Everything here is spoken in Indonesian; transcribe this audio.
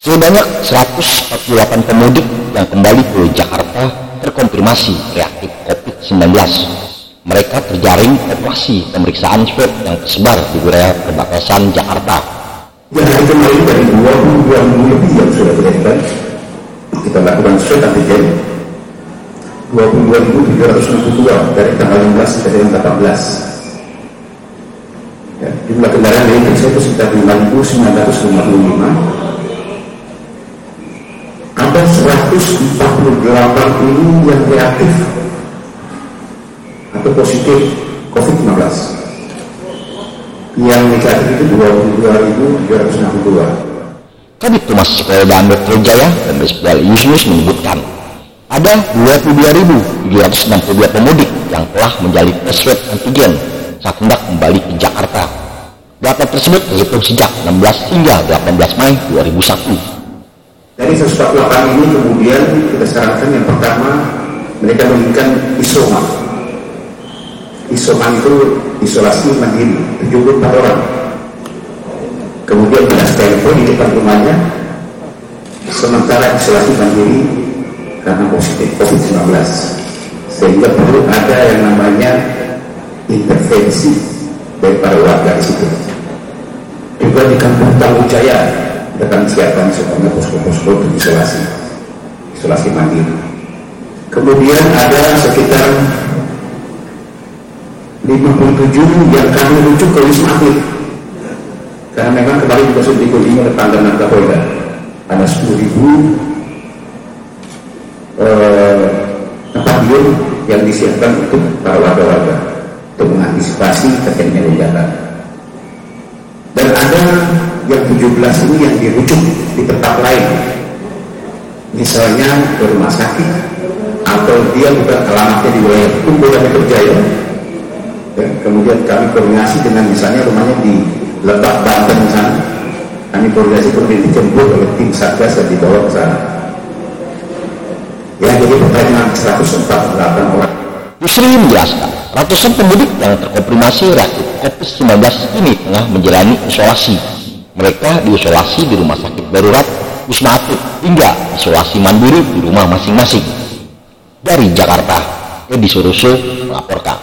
Sebanyak 148 pemudik yang kembali ke Jakarta terkonfirmasi reaktif COVID-19. Mereka terjaring operasi pemeriksaan swab yang tersebar di wilayah perbatasan Jakarta. Dan hari kemarin dari 22 minggu lebih yang sudah beredar, kita lakukan swab antigen 22.762 dari tanggal 16 sampai dengan 18. Ya, jumlah kendaraan yang itu sekitar 5.955 ada 148 ini yang reaktif atau positif COVID-19 yang negatif itu 22.262 Kabit Tumas Polda Metro Jaya dan Pol Yusuf menyebutkan ada 22.762 pemudik yang telah menjalani tes swab antigen saat hendak kembali ke Jakarta. Data tersebut terhitung sejak 16 hingga 18 Mei 2001. Dari 148 ini kemudian kita sarankan yang pertama mereka menginginkan isoman. Isoman itu isolasi mandiri 74 orang. Kemudian ada telepon di depan. Sementara isolasi mandiri karena positif COVID-19. Sehingga perlu ada yang namanya intervensi dari para warga di situ. Juga di kampung Tanggung Jaya akan siapkan semuanya posko-posko untuk isolasi. Isolasi mandiri. Kemudian ada sekitar 57 yang kami rujuk ke Wisma Atlet. Karena memang kemarin juga sudah dikunjungi oleh Pangdam Kapolda ada 10 ribu eh, tempat tidur yang disiapkan untuk para warga-warga untuk mengantisipasi terjadinya lonjakan. Dan ada yang 17 ini yang dirujuk di tempat lain. Misalnya ke rumah sakit atau dia bukan alamatnya di wilayah hukum Polda Metro Jaya. Ya, kemudian kami koordinasi dengan misalnya rumahnya di Lebak Banten sana kami koordinasi kemudian dijemput oleh tim Satgas dan dibawa ke sana. Ya jadi pertanyaan 148 orang. Yusri menjelaskan, ratusan pemudik yang terkonfirmasi reaktif COVID-19 ini tengah menjalani isolasi mereka diisolasi di rumah sakit darurat Wisma Atlet hingga isolasi mandiri di rumah masing-masing. Dari Jakarta, Edi Surusu melaporkan.